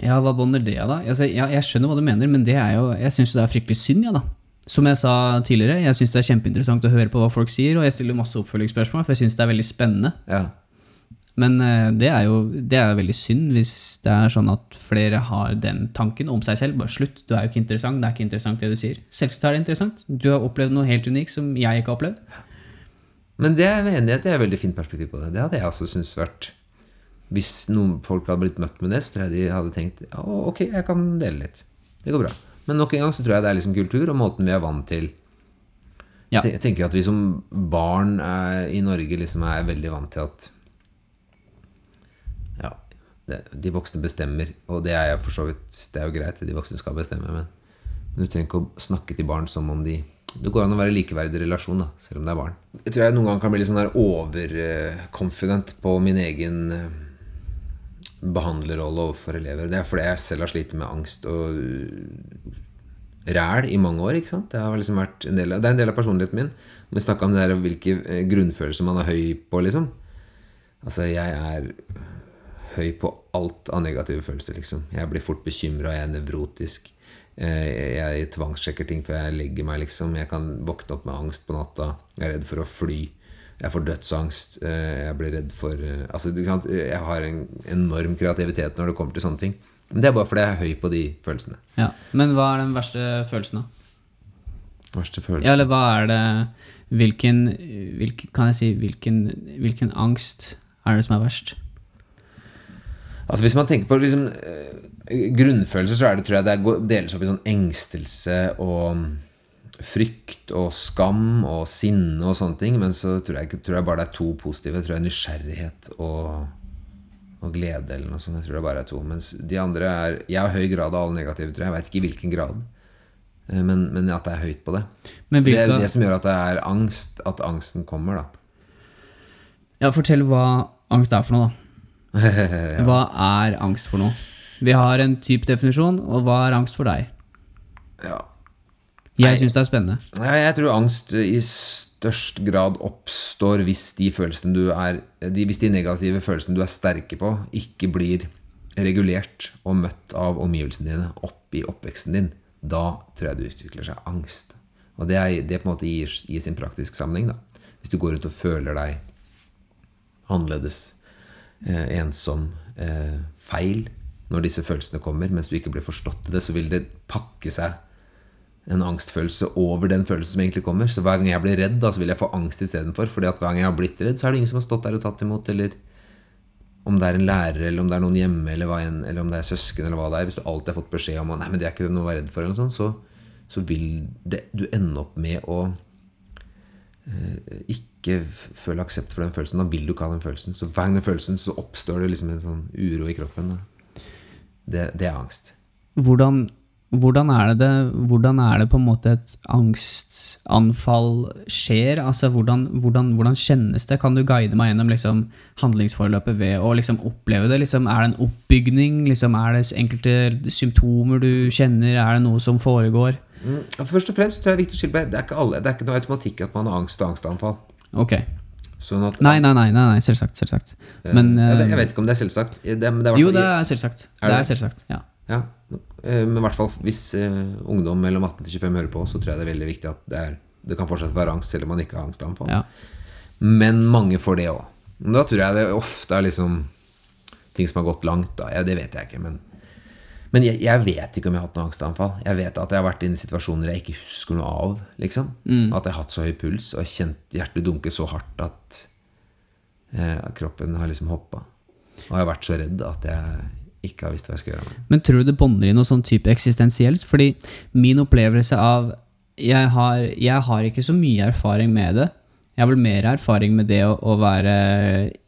Ja, hva bånder det av, da? Altså, ja, jeg skjønner hva du mener, men det er jo, jeg syns det er fryktelig synd, ja, da. Som jeg sa tidligere, jeg syns det er kjempeinteressant å høre på hva folk sier, og jeg stiller masse oppfølgingsspørsmål, for jeg syns det er veldig spennende. Ja. Men eh, det er jo det er veldig synd hvis det er sånn at flere har den tanken om seg selv. Bare slutt, du er jo ikke interessant, det er ikke interessant det du sier. Selvsagt er det interessant. Du har opplevd noe helt unikt som jeg ikke har opplevd. Men det er jeg enig i det er et veldig fint perspektiv på det. Det hadde jeg også syntes vært Hvis noen folk hadde blitt møtt med det, så tror jeg de hadde tenkt ja, ok, jeg kan dele litt. Det går bra. Men nok en gang så tror jeg det er liksom kultur og måten vi er vant til Ja. Jeg tenker at vi som barn er, i Norge liksom er veldig vant til at Ja, det, de voksne bestemmer, og det er jeg for så vidt Det er jo greit, de voksne skal bestemme, men, men du trenger ikke å snakke til barn som om de Det går an å være likeverdig relasjon, da, selv om det er barn. Jeg tror jeg noen ganger kan bli litt sånn der overconfident på min egen eh, behandlerrolle overfor elever. Det er fordi jeg selv har slitt med angst og uh, ræl i mange år. ikke sant? Det, har liksom vært en del av, det er en del av personligheten min. Vi snakka om det der, hvilke eh, grunnfølelser man er høy på, liksom. Altså, jeg er høy på alt av negative følelser, liksom. Jeg blir fort bekymra, jeg er nevrotisk. Eh, Jeg tvangssjekker ting før jeg legger meg, liksom. Jeg kan våkne opp med angst på natta. Jeg er redd for å fly. Jeg får dødsangst. eh, Jeg blir redd for eh, Altså, du kan, jeg har en enorm kreativitet når det kommer til sånne ting. Men det er bare fordi jeg er høy på de følelsene. Ja. Men hva er den verste følelsen, da? Verste Ja, eller hva er det Hvilken, hvilken Kan jeg si hvilken, hvilken angst er det som er verst? Altså Hvis man tenker på liksom, eh, grunnfølelser, så er det, tror jeg det deles opp i sånn engstelse og frykt og skam og sinne og sånne ting. Men så tror jeg, tror jeg bare det er to positive. Jeg tror det er nysgjerrighet og, og glede eller noe sånt. Jeg tror det bare er to. Mens de andre er Jeg har høy grad av alle negative, tror jeg. Jeg veit ikke i hvilken grad. Eh, Men, men at det er høyt på det. Men Det er jo det som gjør at det er angst. At angsten kommer, da. ja, fortell hva angst er for noe, da. Hva er angst for noe? Vi har en type definisjon, og hva er angst for deg? ja. Jeg syns det er spennende. Ja, jeg tror angst i størst grad oppstår hvis de du er de, Hvis de negative følelsene du er sterke på, ikke blir regulert og møtt av omgivelsene dine opp i oppveksten din. Da tror jeg det utvikler seg angst. Og det, er, det på en måte gir, gir sin praktisk sammenheng. da. Hvis du går rundt og føler deg annerledes, eh, ensom, eh, feil når disse følelsene kommer, mens du ikke blir forstått i det, så vil det pakke seg en angstfølelse over den følelsen som egentlig kommer. Så hver gang jeg blir redd, da, så vil jeg få angst istedenfor. at hver gang jeg har blitt redd, så er det ingen som har stått der og tatt imot. Eller om det er en lærer, eller om det er noen hjemme, eller, enn, eller om det er søsken, eller hva det er. Hvis du alltid har fått beskjed om at nei, men det er ikke noe å være redd for, eller noe sånt, så, så vil det, du ende opp med å eh, ikke føle aksept for den følelsen. Da vil du ikke ha den følelsen. Så hver gang den følelsen, så oppstår det liksom en sånn uro i kroppen. Det, det er angst. Hvordan, hvordan, er det hvordan er det på en måte et angstanfall skjer? Altså, hvordan, hvordan, hvordan kjennes det? Kan du guide meg gjennom liksom, handlingsforløpet ved å liksom, oppleve det? Liksom, er det en oppbygning? Liksom, er det enkelte symptomer du kjenner? Er det noe som foregår? Mm. Først og fremst tror jeg det er viktig å skille Det det er ikke noe automatikk at man har angst og angstanfall. Ok. Sånn at, Nei, nei, nei, nei, selvsagt. selvsagt. eh, Men eh, Jeg vet ikke om det er selvsagt. Det, det er Jo, det er selvsagt. Er Det det? er selvsagt, ja. Ja, men i hvert fall hvis eh, ungdom mellom 18 til 25 hører på, så tror jeg det er veldig viktig at det, er, det kan fortsatt være angst selv om man ikke har angstanfall. ja. Men mange får det òg. Da tror jeg det ofte er liksom ting som har gått langt. Da. Ja, det vet jeg ikke, men Men jeg, jeg vet ikke om jeg har hatt noe angstanfall. Jeg vet at jeg har vært inne i situasjoner jeg ikke husker noe av. liksom. At jeg har hatt så høy puls og jeg kjent hjertet dunke så hardt at eh, kroppen har liksom hoppa. Og jeg har vært så redd at jeg ikke har visst hva jeg skal gjøre. med. Men tror du det bånder i noe sånn type eksistensielt? Fordi min opplevelse av jeg har, jeg har ikke så mye erfaring med det. Jeg har vel mer erfaring med det å, å være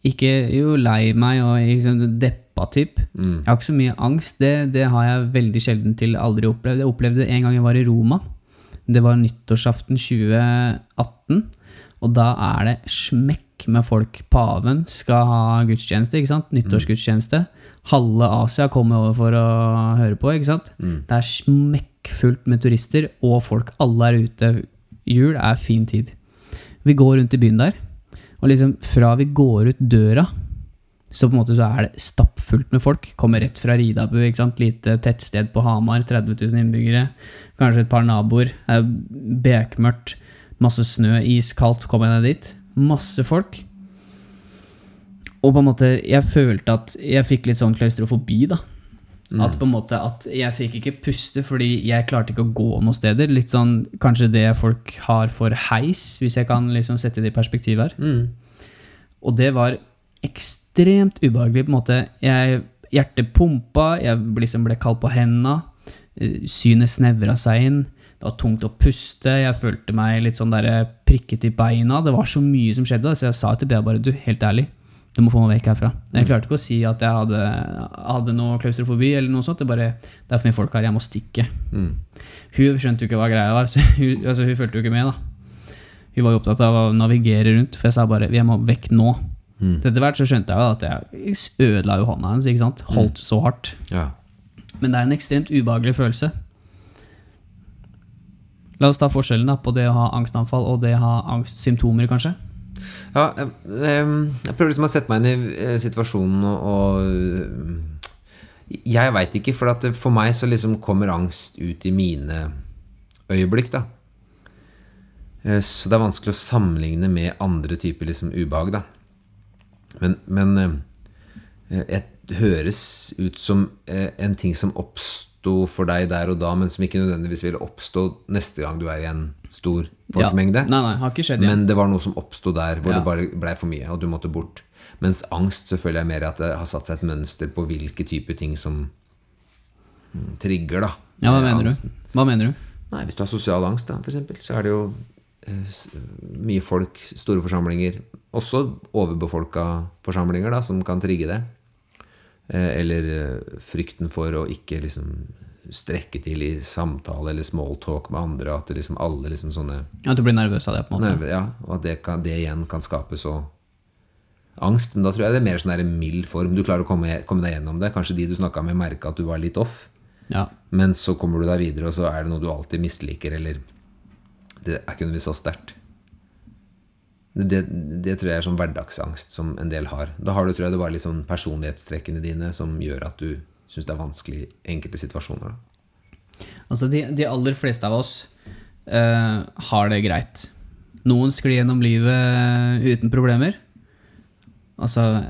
ikke jo lei meg og liksom deppa typ. Jeg har ikke så mye angst. Det, det har jeg veldig sjelden til aldri opplevd. Jeg opplevde det en gang jeg var i Roma. Det var nyttårsaften 2018. Og da er det smekk med folk. Paven skal ha gudstjeneste, ikke sant? Nyttårsgudstjeneste. Halve Asia kommer over for å høre på, ikke sant? Det er smekkfullt med turister og folk. Alle er ute. Jul er fin tid. Vi går rundt i byen der, og liksom fra vi går ut døra, så på en måte så er det stappfullt med folk. Kommer rett fra Ridabu, ikke sant? lite tettsted på Hamar, 30 000 innbyggere. Kanskje et par naboer. Er bekmørkt, masse snø, iskaldt. Kommer jeg ned dit. Masse folk. Og på en måte, jeg følte at jeg fikk litt sånn klaustrofobi, da. At på en måte at jeg fikk ikke puste fordi jeg klarte ikke å gå noen steder. Litt sånn kanskje det folk har for heis, hvis jeg kan liksom sette det i perspektiv her. Og det var ekstremt ubehagelig. på en måte. Jeg, hjertet pumpa, jeg liksom ble kald på henda. eh, Synet snevra seg inn. Det var tungt å puste. Jeg følte meg litt sånn der prikket i beina. Det var så mye som skjedde. Så jeg sa til Bea bare du, helt ærlig, du må få meg vekk herfra. Jeg klarte ikke å si at jeg hadde, hadde noe klaustrofobi eller noe sånt. Det, bare, det er for mye folk her, jeg må stikke. Hun skjønte jo ikke hva greia var, så hun, altså, hun fulgte jo ikke med. da. Hun var jo opptatt av å navigere rundt, for jeg sa bare 'jeg må vekk nå'. Så etter hvert så skjønte jeg jo at jeg ødela jo hånda hennes. ikke sant? Holdt så hardt. Ja. Men det er en ekstremt ubehagelig følelse. La oss ta forskjellen da, på det å ha angstanfall og det å ha angstsymptomer, kanskje. Ja, jeg, jeg prøver liksom å sette meg inn i eh, situasjonen og, og Jeg veit ikke, for for meg så liksom kommer angst ut i mine øyeblikk, da. Eh, Så det er vanskelig å sammenligne med andre typer liksom ubehag, da. Men, men eh, et høres ut som eh, en ting som oppsto for deg der og da, men som ikke nødvendigvis ville oppstå neste gang du er i en stor folkemengde. Ja. Nei, nei, har ikke skjedd igjen. Men det var noe som oppsto der, hvor Ja. det bare blei for mye, og du måtte bort. Mens angst så føler jeg mer at det har satt seg et mønster på hvilke typer ting som mm, trigger, da. Ja, hva mener angsten. du? Hva mener du? Nei, hvis du har sosial angst, da, eksempel, så er det jo eh, mye folk, store forsamlinger, også overbefolka forsamlinger, da, som kan trigge det. Eh, Eller eh, frykten for å ikke liksom strekke til i samtale eller smalltalk med andre, at det liksom alle liksom sånne At du blir nervøs av det? på en måte? Nerve, ja, og at det, kan, det igjen kan skape så angst. Men da tror jeg det er mer sånn en mild form. Du klarer å komme, komme deg gjennom det. Kanskje de du snakka med, merka at du var litt off. Ja. Men så kommer du deg videre, og så er det noe du alltid misliker, eller Det er ikke nødvendigvis så sterkt. Det, det tror jeg er sånn hverdagsangst som en del har. Da har du tror jeg, det bare litt sånn personlighetstrekkene dine som gjør at du syns det er vanskelig i enkelte situasjoner. Da. Altså, de, de aller fleste av oss uh, har det greit. Noen sklir gjennom livet uten problemer. Altså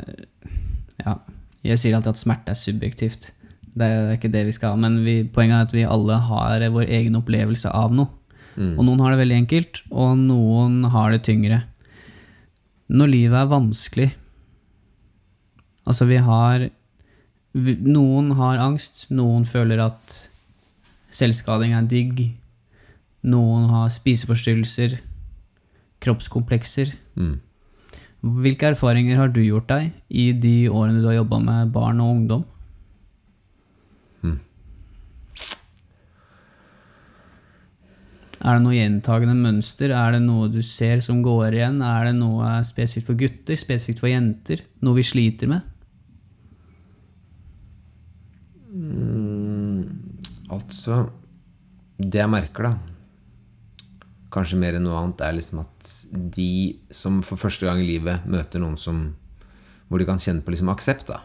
Ja, jeg sier alltid at smerte er subjektivt. Det er ikke det vi skal ha, men vi, poenget er at vi alle har vår egen opplevelse av noe. Og noen har det veldig enkelt, og noen har det tyngre. Når livet er vanskelig Altså, vi har vi, Noen har angst, noen føler at selvskading er digg. Noen har spiseforstyrrelser, kroppskomplekser. Mm. Hvilke erfaringer har du gjort deg i de årene du har jobba med barn og ungdom? Er det noe gjentagende mønster? Er det noe du ser som går igjen? Er det noe spesifikt for gutter, spesifikt for jenter? Noe vi sliter med? Altså Det jeg merker, da, kanskje mer enn noe annet, er liksom at de som for første gang i livet møter noen som hvor de kan kjenne på liksom aksept, da.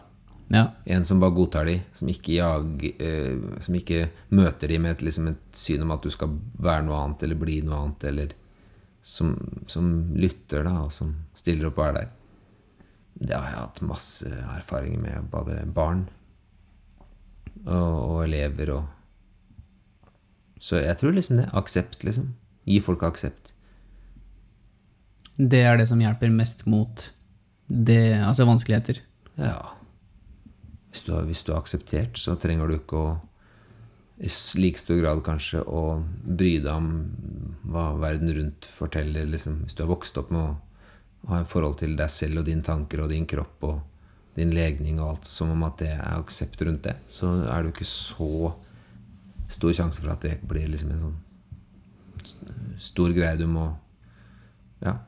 Ja. En som bare godtar de, som ikke, jag, eh, som ikke møter de med et, liksom et syn om at du skal være noe annet eller bli noe annet, eller som, som lytter, da, og som stiller opp og er der. Det har jeg hatt masse erfaringer med, både barn og, og elever og Så jeg tror liksom det. Aksept, liksom. Gi folk aksept. Det er det som hjelper mest mot det, altså vanskeligheter. Ja. Hvis du, har, hvis du har akseptert, så trenger du ikke å i like stor grad kanskje å bry deg om hva verden rundt forteller. Liksom. Hvis du har vokst opp med å ha en forhold til deg selv og dine tanker og din kropp og din legning og alt som om at det er aksept rundt det, så er det jo ikke så stor sjanse for at det blir liksom en sånn stor greie du må Ja.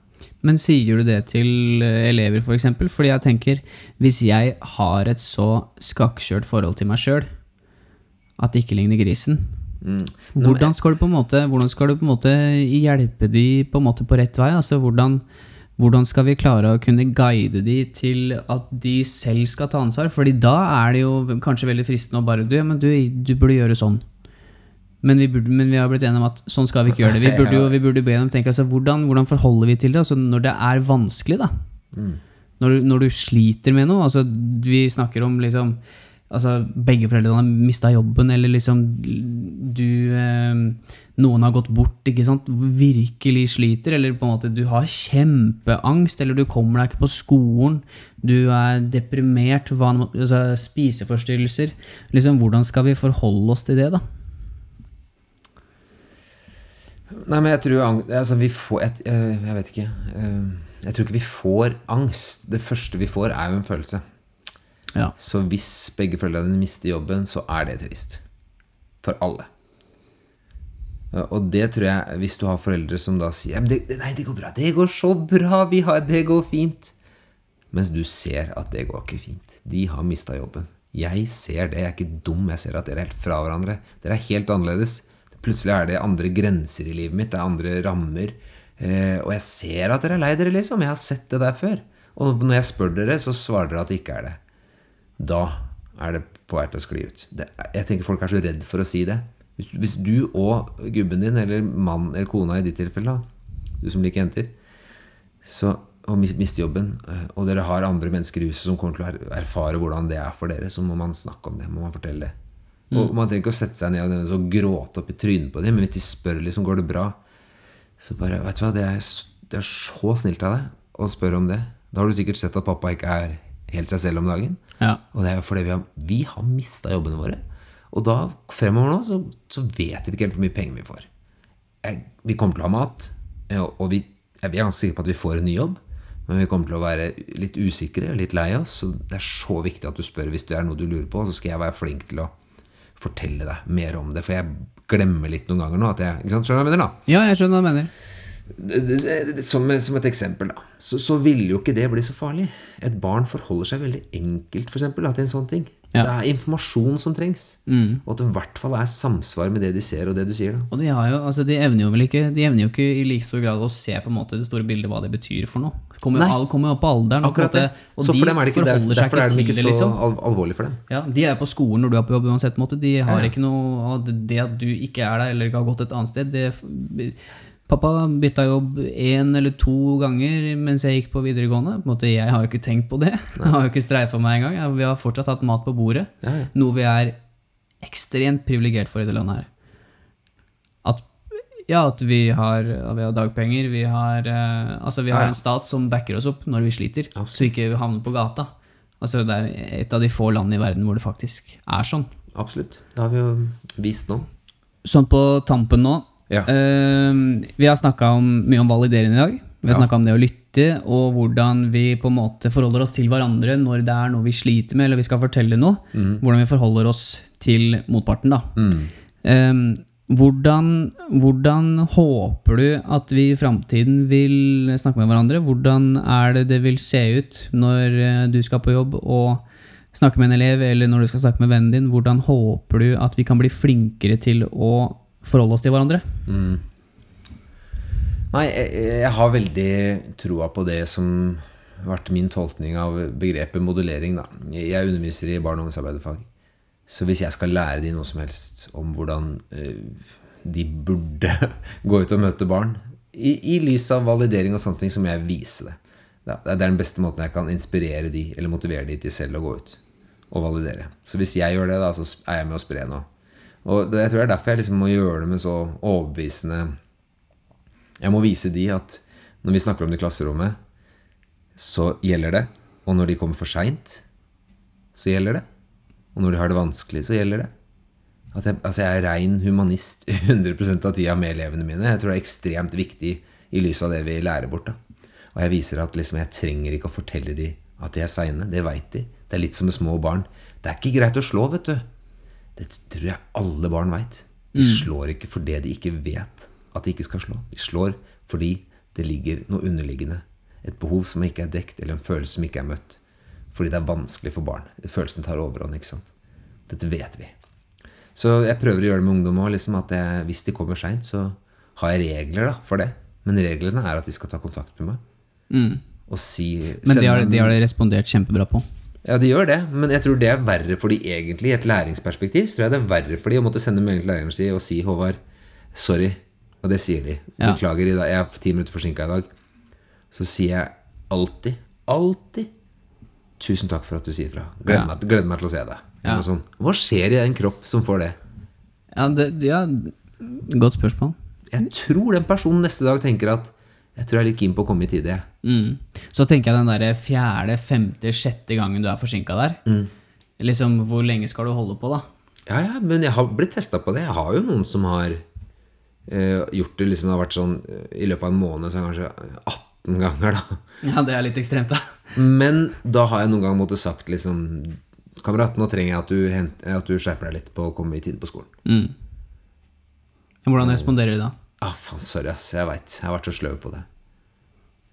Men sier du det til eh, elever, f.eks.? For eksempel? Fordi jeg tenker, hvis jeg har et så skakkskjørt forhold til meg sjøl at det ikke ligner grisen, Mm. hvordan skal du på en måte, hvordan skal du på en måte hjelpe de på en måte på rett vei? Altså hvordan, hvordan skal vi klare å kunne guide de til at de selv skal ta ansvar? Fordi da er det jo kanskje veldig fristende å bare Du, ja, men du, du burde gjøre sånn. Men vi, burde, men vi har blitt enige om at sånn skal vi ikke gjøre det. Vi burde jo vi burde be dem tenke altså, hvordan, hvordan forholder vi til det? Altså, når det er vanskelig, da. Når, du, når du sliter med noe. Altså, vi snakker om liksom altså, Begge foreldrene har mista jobben, eller liksom du eh, Noen har gått bort, ikke sant. Virkelig sliter, eller på en måte du har kjempeangst, eller du kommer deg ikke på skolen. Du er deprimert, van, altså, spiseforstyrrelser. Liksom, hvordan skal vi forholde oss til det, da? Nei, men jeg tror altså, vi får jeg, eh, jeg vet ikke. eh, Jeg tror ikke vi får angst. Det første vi får, er jo en følelse. Ja. Så hvis begge foreldrene mister jobben, så er det trist. For alle. Og det tror jeg, hvis du har foreldre som da sier det, Nei, det går bra. Det går så bra. Vi har, det går fint. Mens du ser at det går ikke fint. De har mista jobben. Jeg ser det. Jeg er ikke dum. Jeg ser at dere er helt fra hverandre. Dere er helt annerledes. Plutselig er det andre grenser i livet mitt. Det er andre rammer. Eh, og jeg ser at dere er lei dere, liksom. Jeg har sett det der før. Og når jeg spør dere, så svarer dere at det ikke er det. Da er det på vei til å skli ut. Det, jeg tenker folk er så redd for å si det. Hvis, hvis du og gubben din, eller mann eller kona i ditt tilfelle, da, du som liker jenter, så, og mis- mister jobben, eh, og dere har andre mennesker i huset som kommer til å er- erfare hvordan det er for dere, så må man snakke om det. må man fortelle det. Og Man trenger ikke å sette seg ned og og gråte opp i trynet på dem, men hvis de spør liksom, går det bra, så bare Vet du hva, det er, det er så snilt av deg å spørre om det. Da har du sikkert sett at pappa ikke er helt seg selv om dagen. Ja. Og det er jo fordi vi har, vi har mista jobbene våre. Og da, fremover nå, så, så vet vi ikke helt hvor mye penger vi får. Jeg, vi kommer til å ha mat, eh, og vi, jeg er ganske sikre på at vi får en ny jobb. Men vi kommer til å være litt usikre og litt lei oss. Så det er så viktig at du spør hvis det er noe du lurer på. Så skal jeg være flink til å fortelle deg mer om det. For jeg glemmer litt noen ganger nå. At jeg, ikke sant? Skjønner du hva jeg mener? da? ja, jeg skjønner hva du mener. Som, som et eksempel, da, så, så ville jo ikke det bli så farlig. Et barn forholder seg veldig enkelt for eksempel, da, til en sånn ting. Ja. Det er informasjon som trengs. Mm. Og at det i hvert fall er samsvar med det de ser, og det du sier. da. Og de, har jo, altså de evner jo vel ikke De evner jo ikke i like stor grad å se på en måte det store bildet hva det betyr for noe. Kommer jo, all, kommer jo opp på alderen. Akkurat det. Og Så de for dem er det ikke, der, derfor er de ikke så liksom. al alvorlig for dem. Ja, De er på skolen når du er på jobb uansett. måte. De har ja. ikke noe Det at du ikke er der eller ikke har gått et annet sted det, Pappa bytta jobb én eller to ganger mens jeg gikk på videregående. På måte, jeg har jo ikke tenkt på det. Jeg har jo ikke streifa meg engang. Vi har fortsatt hatt mat på bordet. Ja, ja. Noe vi er ekstremt privilegert for i det landet her. At, ja, at vi har, vi har dagpenger, vi har, eh, altså vi har ja. en stat som backer oss opp når vi sliter, Absolutt. så vi ikke havner på gata. Altså, det er et av de få landene i verden hvor det faktisk er sånn. Absolutt. Det har vi jo vist nå. Sånn på tampen nå. Ja. Uh, vi har snakka mye om validering i dag. Vi har Ja. snakka om det å lytte, og hvordan vi på en måte forholder oss til hverandre når det er noe vi sliter med, eller vi skal fortelle noe. Hvordan vi forholder oss til motparten, da. Mm. Uh, hvordan, hvordan håper du at vi i framtiden vil snakke med hverandre? Hvordan er det det vil se ut når eh, du skal på jobb og snakke med en elev, eller når du skal snakke med vennen din? Hvordan håper du at vi kan bli flinkere til å forholde oss til hverandre? Mm. Nei, jeg, jeg har veldig troa på det som har vært min tolkning av begrepet modellering. Da. Jeg underviser i barne- og ungdomsarbeiderfag. Så hvis jeg skal lære de noe som helst om hvordan eh, de burde gå ut og møte barn, i, i lys av validering og sånne ting, så må jeg vise det. Det er den beste måten jeg kan inspirere de, eller motivere de til selv å gå ut og validere. Så hvis jeg gjør det, da, så er jeg med å spre noe. Og det, jeg tror det er derfor jeg liksom må gjøre det med så overbevisende Jeg må vise de at når vi snakker om det i klasserommet, så gjelder det. Og når de kommer for seint, så gjelder det. Og når de har det vanskelig, så gjelder det. At jeg, at jeg er rein humanist 100% av tida med elevene mine. Jeg tror det er ekstremt viktig i lys av det vi lærer bort. da. Og jeg viser at liksom, jeg trenger ikke å fortelle de at de er seine. Det veit de. Det er litt som med små barn. Det er ikke greit å slå, vet du. Det tror jeg alle barn veit. De slår ikke fordi de ikke vet at de ikke skal slå. De slår fordi det ligger noe underliggende. Et behov som ikke er dekt, eller en følelse som ikke er møtt. Fordi det er vanskelig for barn. Følelsen tar overhånd. ikke sant? Dette vet vi. Så jeg prøver å gjøre det med ungdom òg. Liksom at jeg, hvis de kommer seint, så har jeg regler da, for det. Men reglene er at de skal ta kontakt med meg Mm. og si Men de det har, de det har de respondert kjempebra på. Ja, de gjør det, men jeg tror det er verre for de egentlig. I et læringsperspektiv så tror jeg det er verre for de å måtte sende melding til læreren sin og si 'Håvard, sorry'. Og det sier de. 'Beklager, i dag, jeg er ti minutter forsinka i dag'. Så sier jeg alltid, alltid 'Tusen takk for at du sier fra'. Gleder, Ja. meg, gleder meg til å se deg. Ja. sånt. Hva skjer i en kropp som får det? Ja, det, ja godt spørsmål. Jeg tror den personen neste dag tenker at 'Jeg tror jeg er litt keen på å komme i tide', jeg. Mm. Så tenker jeg den der fjerde, femte, sjette gangen du er forsinka der. Mm. Liksom, Hvor lenge skal du holde på, da? Ja, ja, men jeg har blitt testa på det. Jeg har jo noen som har eh, gjort det liksom Det har vært sånn eh, I løpet av en måned så kanskje 18 ganger, da. Ja, det er litt ekstremt, da. Men da har jeg noen gang måttet sagt liksom Kamerat, nå trenger jeg at du, hent, at du skjerper deg litt på å komme i tide på skolen. Mm. Hvordan responderer du da? Ah, faen, sorry, ass. Jeg veit. Jeg har vært så sløv på det.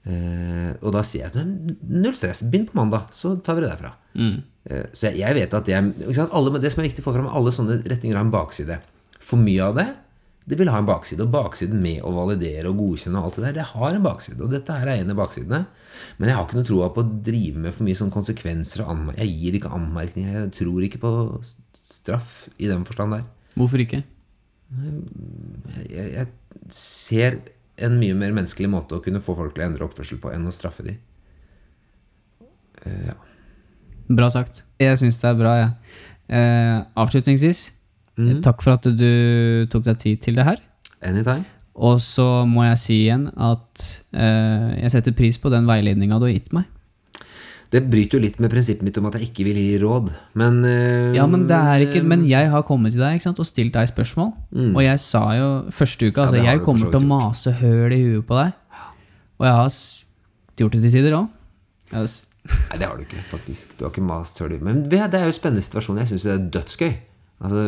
Eh, og da sier jeg men null stress. Begynn på mandag, så tar vi det derfra. Mm. Eh, Så jeg, jeg vet at jeg, sant, alle, Det som er viktig å få fram, alle sånne retninger har en bakside. For mye av det det vil ha en bakside. Og baksiden med å validere og godkjenne og alt det der, det har en bakside. Og dette her er en av baksidene. Men jeg har ikke noe troa på å drive med for mye sånn konsekvenser og anmerkninger. Jeg gir ikke anmerkninger. Jeg tror ikke på straff i den forstand der. Hvorfor ikke? Jeg, jeg ser en mye mer menneskelig måte å kunne få folk til å endre oppførsel på enn å straffe dem. Uh, ja. Bra sagt. Jeg syns det er bra, jeg. Eh, avslutningsvis, takk for at du tok deg tid til det her. Anytime. Og så må jeg si igjen at uh, jeg setter pris på den veiledninga du har gitt meg. Det bryter jo litt med prinsippet mitt om at jeg ikke vil gi råd, men eh, Ja, men det er ikke Men jeg har kommet til deg ikke sant, og stilt deg spørsmål. Og jeg sa jo første uka Mm. Ja, altså har jeg kommer til å mase høl i huet på deg. Og jeg har gjort det til tider òg. Nei, det har du ikke, faktisk. Du har ikke mast høl i Men det det er jo en spennende situasjon. Jeg syns det er dødsgøy. Altså,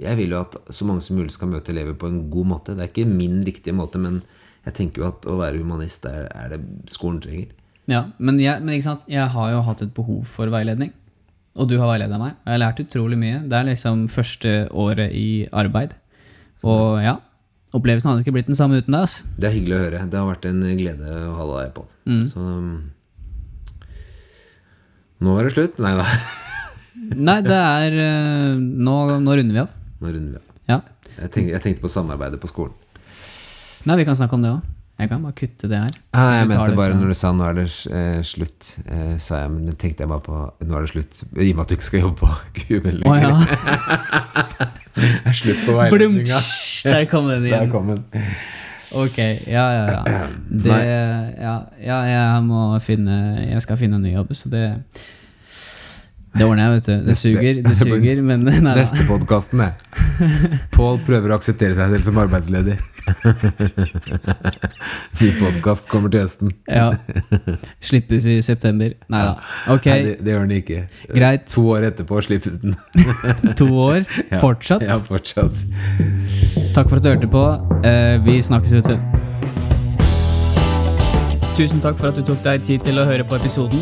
jeg vil jo at så mange som mulig skal møte elever på en god måte. Det er ikke min riktige måte, men jeg tenker jo at å være humanist er, er det skolen trenger. Ja, men, jeg, men jeg har jo hatt et behov for veiledning. Og du har veileda meg. Jeg har lært utrolig mye. Det er liksom første året i arbeid. Og ja, opplevelsen hadde ikke blitt den samme uten deg. Altså. Det er hyggelig å høre. Det har vært en glede å ha deg på. Så um, Nå er det slutt. Nei da. Nei, det er eh, Nå, nå runder vi av. Nå runder vi av. Ja. Jeg tenkte, jeg tenkte på samarbeidet på skolen. Nei, vi kan snakke om det òg. Jeg kan bare kutte det her. Ah, jeg mente bare fra- når du sa 'nå er det eh, slutt', eh, sa jeg, men tenkte jeg bare på 'nå er det slutt'. I og med at du ikke skal jobbe på Kuben lenger. ja. Det er slutt på veiledninga. Der kom den igjen. Der kom den. Ok, ja, ja, ja. Det, ja, ja, jeg må finne Jeg skal finne en ny jobb, så det Det ordner jeg, vet du. Det suger, det suger, men nei da. Neste podkasten, det. Pål prøver å akseptere seg selv som arbeidsledig. Ny podkast kommer til høsten. Ja. Slippes i september. Nei da. Ok, Nei, det, det gjør den ikke. Greit. To år etterpå slippes den. to år. Fortsatt. Ja, fortsatt. Takk for at du hørte på. Eh, Vi snakkes, vet du. Tusen takk for at du tok deg tid til å høre på episoden.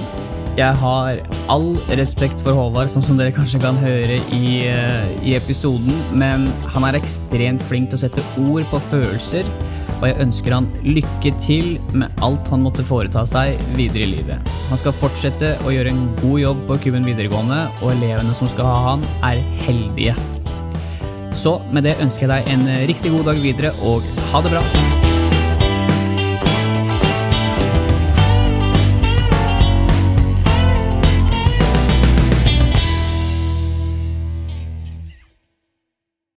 Jeg har all respekt for Håvard, sånn som dere kanskje kan høre i, eh, i episoden, men han er ekstremt flink til å sette ord på følelser, og jeg ønsker han lykke til med alt han måtte foreta seg videre i livet. Han skal fortsette å gjøre en god jobb på Kuben videregående, og elevene som skal ha han, er heldige. Så med det ønsker jeg deg en riktig god dag videre, og ha det bra!